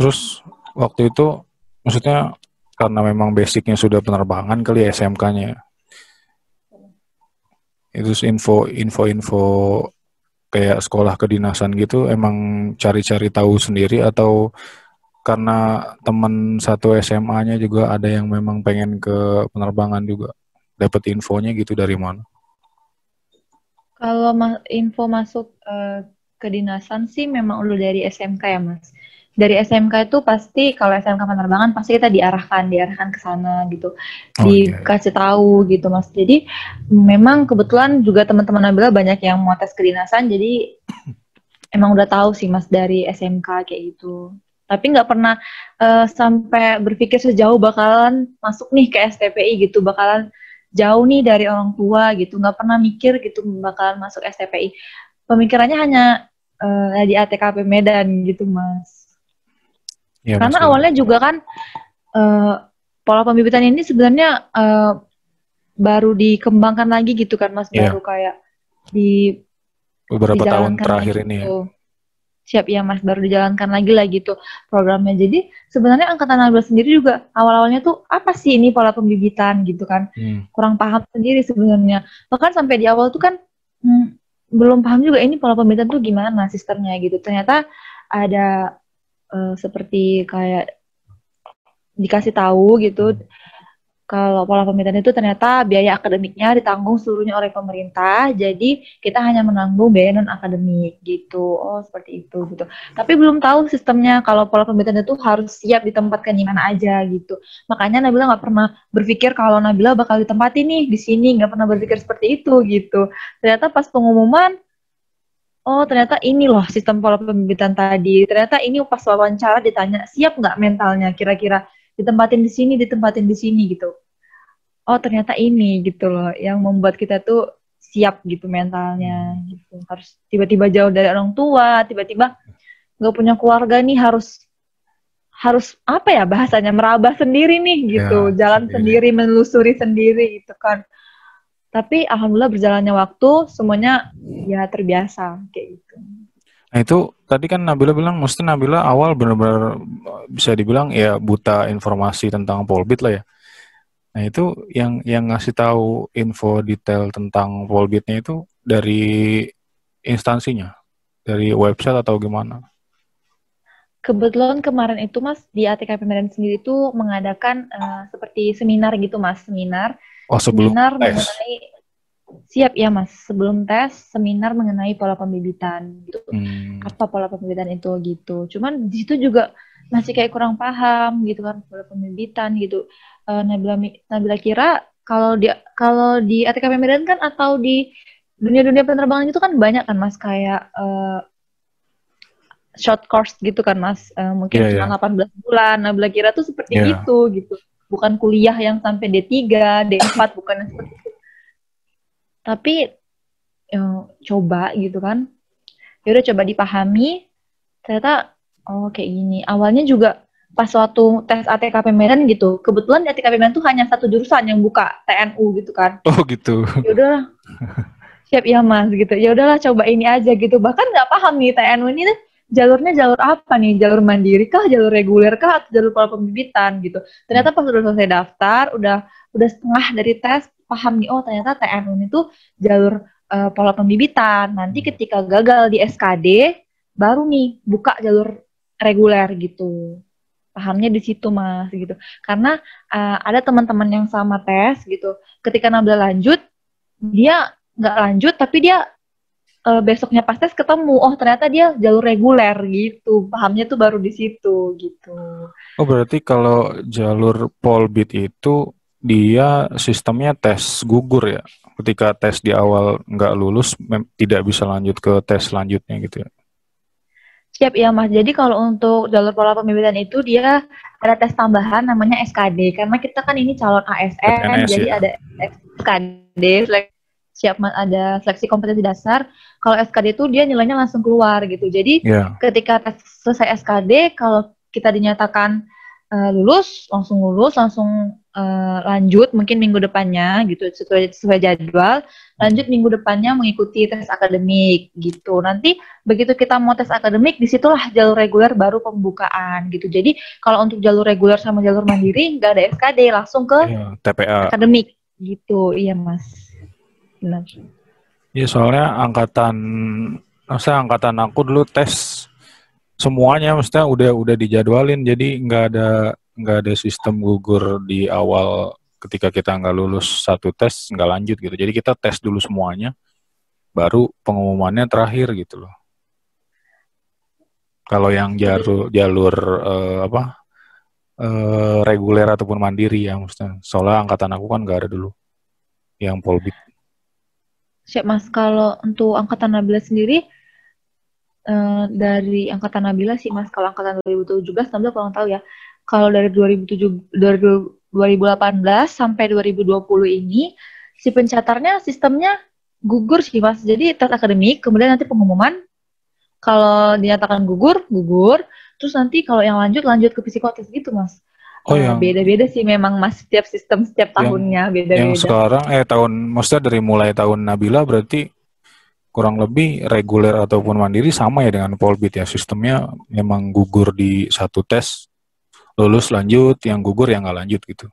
terus waktu itu maksudnya karena memang basicnya sudah penerbangan kali ya SMK-nya. Itu info info info kayak sekolah kedinasan gitu emang cari-cari tahu sendiri atau karena teman satu SMA-nya juga ada yang memang pengen ke penerbangan juga dapat infonya gitu dari mana? Kalau info masuk uh, kedinasan sih memang udah dari SMK ya mas dari SMK itu pasti kalau SMK penerbangan pasti kita diarahkan diarahkan ke sana gitu. Oh, dikasih okay. tahu gitu mas. Jadi memang kebetulan juga teman-teman Nabila banyak yang mau tes kedinasan jadi emang udah tahu sih mas dari SMK kayak gitu. Tapi nggak pernah uh, sampai berpikir sejauh bakalan masuk nih ke STPI gitu bakalan jauh nih dari orang tua gitu. Nggak pernah mikir gitu bakalan masuk STPI pemikirannya hanya uh, di ATKP Medan gitu mas Ya, Karena awalnya juga kan uh, pola pembibitan ini sebenarnya uh, baru dikembangkan lagi gitu kan Mas, ya. baru kayak di beberapa tahun terakhir ini ya. Siap ya Mas, baru dijalankan lagi lah gitu programnya. Jadi sebenarnya angkatan Nabila sendiri juga awal-awalnya tuh apa sih ini pola pembibitan gitu kan. Hmm. Kurang paham sendiri sebenarnya. Bahkan sampai di awal tuh kan hmm, belum paham juga ini pola pembibitan tuh gimana sistemnya gitu. Ternyata ada uh, seperti kayak dikasih tahu gitu kalau pola pemerintahan itu ternyata biaya akademiknya ditanggung seluruhnya oleh pemerintah, jadi kita hanya menanggung biaya non akademik gitu. Oh seperti itu gitu. Tapi belum tahu sistemnya kalau pola pemerintahan itu harus siap ditempatkan di mana aja gitu. Makanya Nabila nggak pernah berpikir kalau Nabila bakal ditempatin nih di sini, nggak pernah berpikir seperti itu gitu. Ternyata pas pengumuman oh ternyata ini loh sistem pola pembibitan tadi. Ternyata ini pas wawancara ditanya siap nggak mentalnya kira-kira ditempatin di sini, ditempatin di sini gitu. Oh ternyata ini gitu loh yang membuat kita tuh siap gitu mentalnya gitu. Harus tiba-tiba jauh dari orang tua, tiba-tiba nggak punya keluarga nih harus harus apa ya bahasanya merabah sendiri nih gitu, ya, jalan sendiri. sendiri, menelusuri sendiri gitu kan tapi alhamdulillah berjalannya waktu semuanya ya terbiasa kayak gitu. Nah itu tadi kan Nabila bilang, mesti Nabila awal benar-benar bisa dibilang ya buta informasi tentang Polbit lah ya. Nah itu yang yang ngasih tahu info detail tentang Polbitnya itu dari instansinya, dari website atau gimana? Kebetulan kemarin itu Mas di ATKP Medan sendiri itu mengadakan uh, seperti seminar gitu Mas, seminar Oh sebelum seminar tes. mengenai siap ya mas sebelum tes seminar mengenai pola pembibitan gitu hmm. apa pola pembibitan itu gitu cuman di situ juga masih kayak kurang paham gitu kan pola pembibitan gitu uh, Nabila Nabila kira kalau di kalau di ATKP Medan kan atau di dunia-dunia penerbangan itu kan banyak kan mas kayak uh, short course gitu kan mas uh, mungkin yeah, cuma yeah. 18 bulan Nabila kira tuh seperti yeah. itu gitu bukan kuliah yang sampai D3, D4 bukan seperti itu. Tapi ya, coba gitu kan. Ya udah coba dipahami. Ternyata oh kayak gini. Awalnya juga pas waktu tes ATKP Medan gitu. Kebetulan di ATKP Medan tuh hanya satu jurusan yang buka TNU gitu kan. Oh gitu. Ya udah siap ya mas gitu. Ya udahlah coba ini aja gitu. Bahkan nggak paham nih TNU ini jalurnya jalur apa nih? Jalur mandiri kah, jalur reguler kah, atau jalur pola pembibitan gitu. Ternyata pas udah selesai daftar, udah udah setengah dari tes, paham nih, oh ternyata TNU itu jalur uh, pola pembibitan. Nanti ketika gagal di SKD, baru nih buka jalur reguler gitu. Pahamnya di situ mas gitu. Karena uh, ada teman-teman yang sama tes gitu. Ketika Nabila lanjut, dia nggak lanjut tapi dia uh, besoknya pas tes ketemu oh ternyata dia jalur reguler gitu pahamnya tuh baru di situ gitu oh berarti kalau jalur polbit itu dia sistemnya tes gugur ya ketika tes di awal nggak lulus tidak bisa lanjut ke tes selanjutnya gitu ya Siap ya Mas. Jadi kalau untuk jalur pola pembibitan itu dia ada tes tambahan namanya SKD karena kita kan ini calon ASN jadi ya? ada SKD siap ada seleksi kompetensi dasar. Kalau SKD itu dia nilainya langsung keluar gitu. Jadi yeah. ketika tes selesai SKD, kalau kita dinyatakan uh, lulus, langsung lulus, langsung uh, lanjut mungkin minggu depannya gitu sesuai, sesuai jadwal lanjut minggu depannya mengikuti tes akademik gitu nanti begitu kita mau tes akademik di situlah jalur reguler baru pembukaan gitu jadi kalau untuk jalur reguler sama jalur mandiri nggak ada SKD langsung ke iya, TPA akademik gitu iya mas benar Iya soalnya angkatan masa angkatan aku dulu tes semuanya maksudnya udah udah dijadwalin jadi nggak ada nggak ada sistem gugur di awal ketika kita nggak lulus satu tes nggak lanjut gitu. Jadi kita tes dulu semuanya, baru pengumumannya terakhir gitu loh. Kalau yang jalur jalur uh, apa uh, reguler ataupun mandiri ya maksudnya. Soalnya angkatan aku kan nggak ada dulu yang polbit. Siap mas, kalau untuk angkatan Nabila sendiri uh, dari angkatan Nabila sih mas, kalau angkatan 2017 Nabila kurang tahu ya kalau dari 2007 2018 sampai 2020 ini si pencatarnya sistemnya gugur sih mas. Jadi tes akademik, kemudian nanti pengumuman. Kalau dinyatakan gugur, gugur. Terus nanti kalau yang lanjut lanjut ke psikotes gitu mas. Oh uh, yang beda-beda sih memang mas setiap sistem setiap tahunnya beda-beda. Yang sekarang eh tahun maksudnya dari mulai tahun Nabila berarti kurang lebih reguler ataupun mandiri sama ya dengan Polbit ya sistemnya memang gugur di satu tes lulus lanjut, yang gugur yang nggak lanjut gitu.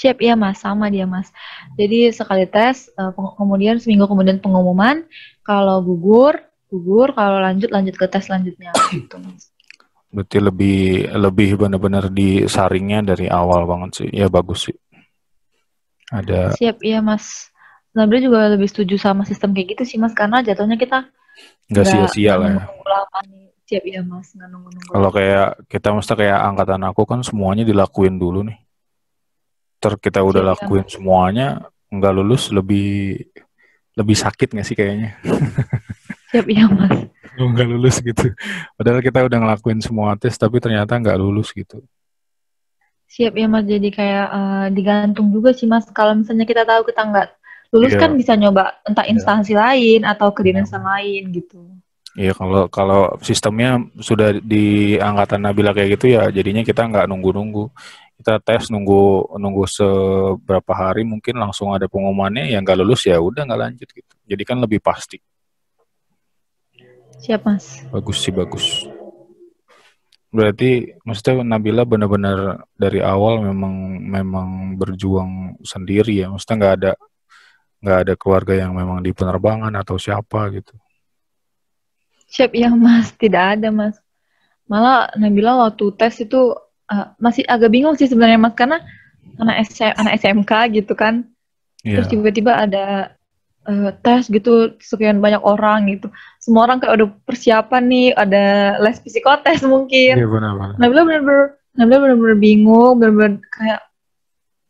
Siap ya mas, sama dia mas. Jadi sekali tes, uh, kemudian seminggu kemudian pengumuman, kalau gugur, gugur, kalau lanjut lanjut ke tes selanjutnya gitu mas. Berarti lebih lebih benar-benar disaringnya dari awal banget sih, ya bagus sih. Ada. Siap ya mas. Nabila juga lebih setuju sama sistem kayak gitu sih mas, karena jatuhnya kita nggak sia-sia lah ya. Siap ya mas nggak nunggu-nunggu kalau kayak kita mesti kayak angkatan aku kan semuanya dilakuin dulu nih ter kita udah siap, lakuin ya, semuanya nggak lulus lebih lebih sakit nggak sih kayaknya siap ya mas nggak lulus gitu padahal kita udah ngelakuin semua tes tapi ternyata nggak lulus gitu siap ya mas jadi kayak uh, digantung juga sih mas kalau misalnya kita tahu kita nggak lulus yeah. kan bisa nyoba entah iya. instansi yeah. lain atau ke dinas yeah. lain gitu Iya kalau kalau sistemnya sudah di angkatan Nabila kayak gitu ya jadinya kita nggak nunggu-nunggu kita tes nunggu nunggu seberapa hari mungkin langsung ada pengumumannya yang nggak lulus ya udah nggak lanjut gitu jadi kan lebih pasti siap mas bagus sih bagus berarti maksudnya Nabila benar-benar dari awal memang memang berjuang sendiri ya maksudnya nggak ada nggak ada keluarga yang memang di penerbangan atau siapa gitu Siap ya mas, tidak ada mas. Malah Nabila waktu tes itu uh, masih agak bingung sih sebenarnya mas karena anak SM, anak SMK gitu kan. Yeah. Terus tiba-tiba ada uh, tes gitu sekian banyak orang gitu. Semua orang kayak udah persiapan nih, ada les psikotes mungkin. Iya yeah, benar-benar. Nabila benar-benar Nabila benar-benar bingung, benar-benar kayak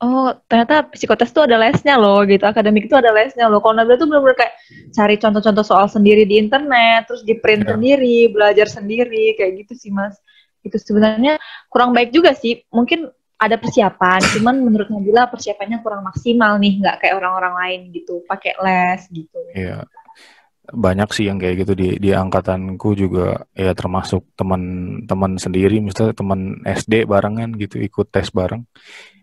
oh ternyata psikotes tuh ada lesnya loh gitu akademik itu ada lesnya loh kalau Nabila tuh benar-benar kayak cari contoh-contoh soal sendiri di internet terus di print yeah. sendiri belajar sendiri kayak gitu sih mas itu sebenarnya kurang baik juga sih mungkin ada persiapan cuman menurut Nabila persiapannya kurang maksimal nih nggak kayak orang-orang lain gitu pakai les gitu. Iya. Banyak sih yang kayak gitu di di angkatanku juga ya termasuk teman-teman sendiri misalnya teman SD barengan gitu ikut tes bareng.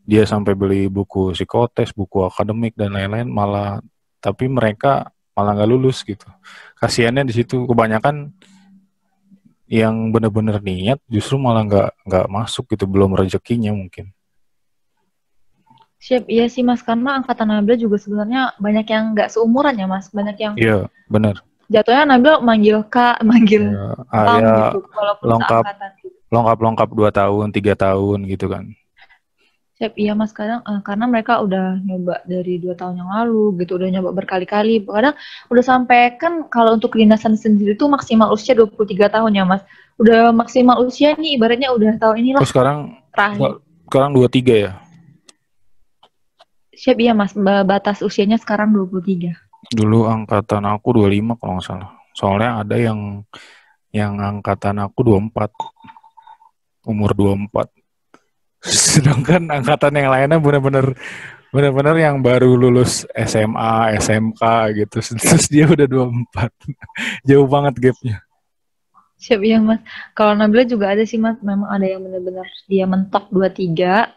Dia sampai beli buku psikotes, buku akademik dan lain-lain malah tapi mereka malah nggak lulus gitu. Kasiannya di situ kebanyakan yang benar-benar niat justru malah nggak nggak masuk gitu belum rezekinya mungkin. Siap, iya sih mas karena angkatan Nabila juga sebenarnya banyak yang nggak seumuran ya mas, banyak yang. Iya benar. Jatuhnya Nabila manggil kak, manggil ya, ah, ya, gitu, lengkap, gitu. lengkap lengkap dua tahun, tiga tahun gitu kan. Siap, iya mas. Kadang uh, karena mereka udah nyoba dari dua tahun yang lalu gitu udah nyoba berkali-kali. Kadang udah sampai kan kalau untuk kedinasan sendiri tuh maksimal usia 23 tahun ya mas. Udah maksimal usia nih ibaratnya udah tahun inilah oh, sekarang terakhir. sekarang 23 ya? Siap iya mas. Batas usianya sekarang 23 dulu angkatan aku 25 kalau nggak salah. Soalnya ada yang yang angkatan aku 24 umur 24 Sedangkan angkatan yang lainnya benar-benar benar-benar yang baru lulus SMA, SMK gitu. Terus dia udah 24. Jauh banget gapnya. Siap ya mas. Kalau Nabila juga ada sih mas. Memang ada yang benar-benar dia mentok 23.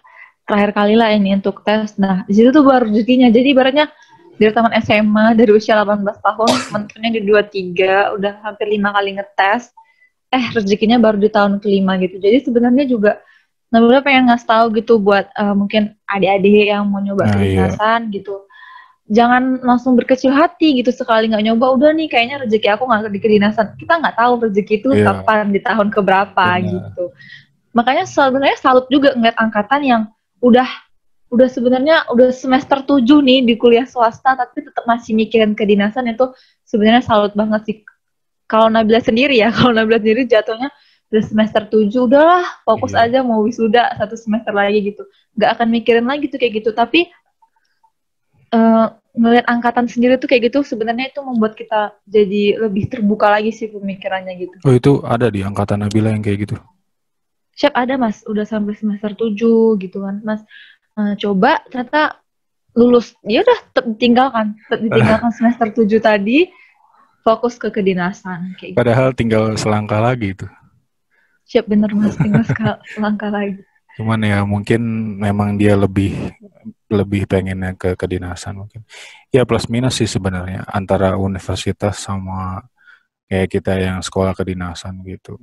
terakhir kali lah ini untuk tes. Nah, di situ tuh baru rezekinya. Jadi ibaratnya dari taman SMA dari usia 18 tahun, menurutnya di 23, udah hampir lima kali ngetes. Eh, rezekinya baru di tahun kelima gitu. Jadi sebenarnya juga Nabila pengen ngasih tahu gitu buat uh, mungkin adik-adik yang mau nyoba nah, kedinasan iya. gitu. Jangan langsung berkecil hati gitu sekali nggak nyoba udah nih kayaknya rezeki aku nggak di kedinasan. Kita nggak tahu rezeki itu iya. kapan di tahun keberapa Benar. gitu. Makanya sebenarnya salut juga ngeliat angkatan yang udah udah sebenarnya udah semester 7 nih di kuliah swasta tapi tetap masih mikirin kedinasan itu sebenarnya salut banget sih. Kalau Nabila sendiri ya, kalau Nabila sendiri jatuhnya udah semester 7 udahlah fokus iya. aja mau wisuda satu semester lagi gitu. Gak akan mikirin lagi tuh kayak gitu. Tapi uh, ngelihat angkatan sendiri tuh kayak gitu sebenarnya itu membuat kita jadi lebih terbuka lagi sih pemikirannya gitu. Oh itu ada di angkatan Nabila yang kayak gitu? Siap ada mas, udah sampai semester 7 gitu kan mas uh, coba ternyata lulus ya udah ditinggalkan ditinggalkan semester 7 tadi fokus ke kedinasan kayak gitu. padahal gitu. tinggal selangkah lagi itu siap bener mas. Tinggal selangkah lagi. Cuman ya mungkin memang dia lebih lebih pengennya ke kedinasan mungkin. Ya plus minus sih sebenarnya antara universitas sama kayak kita yang sekolah kedinasan gitu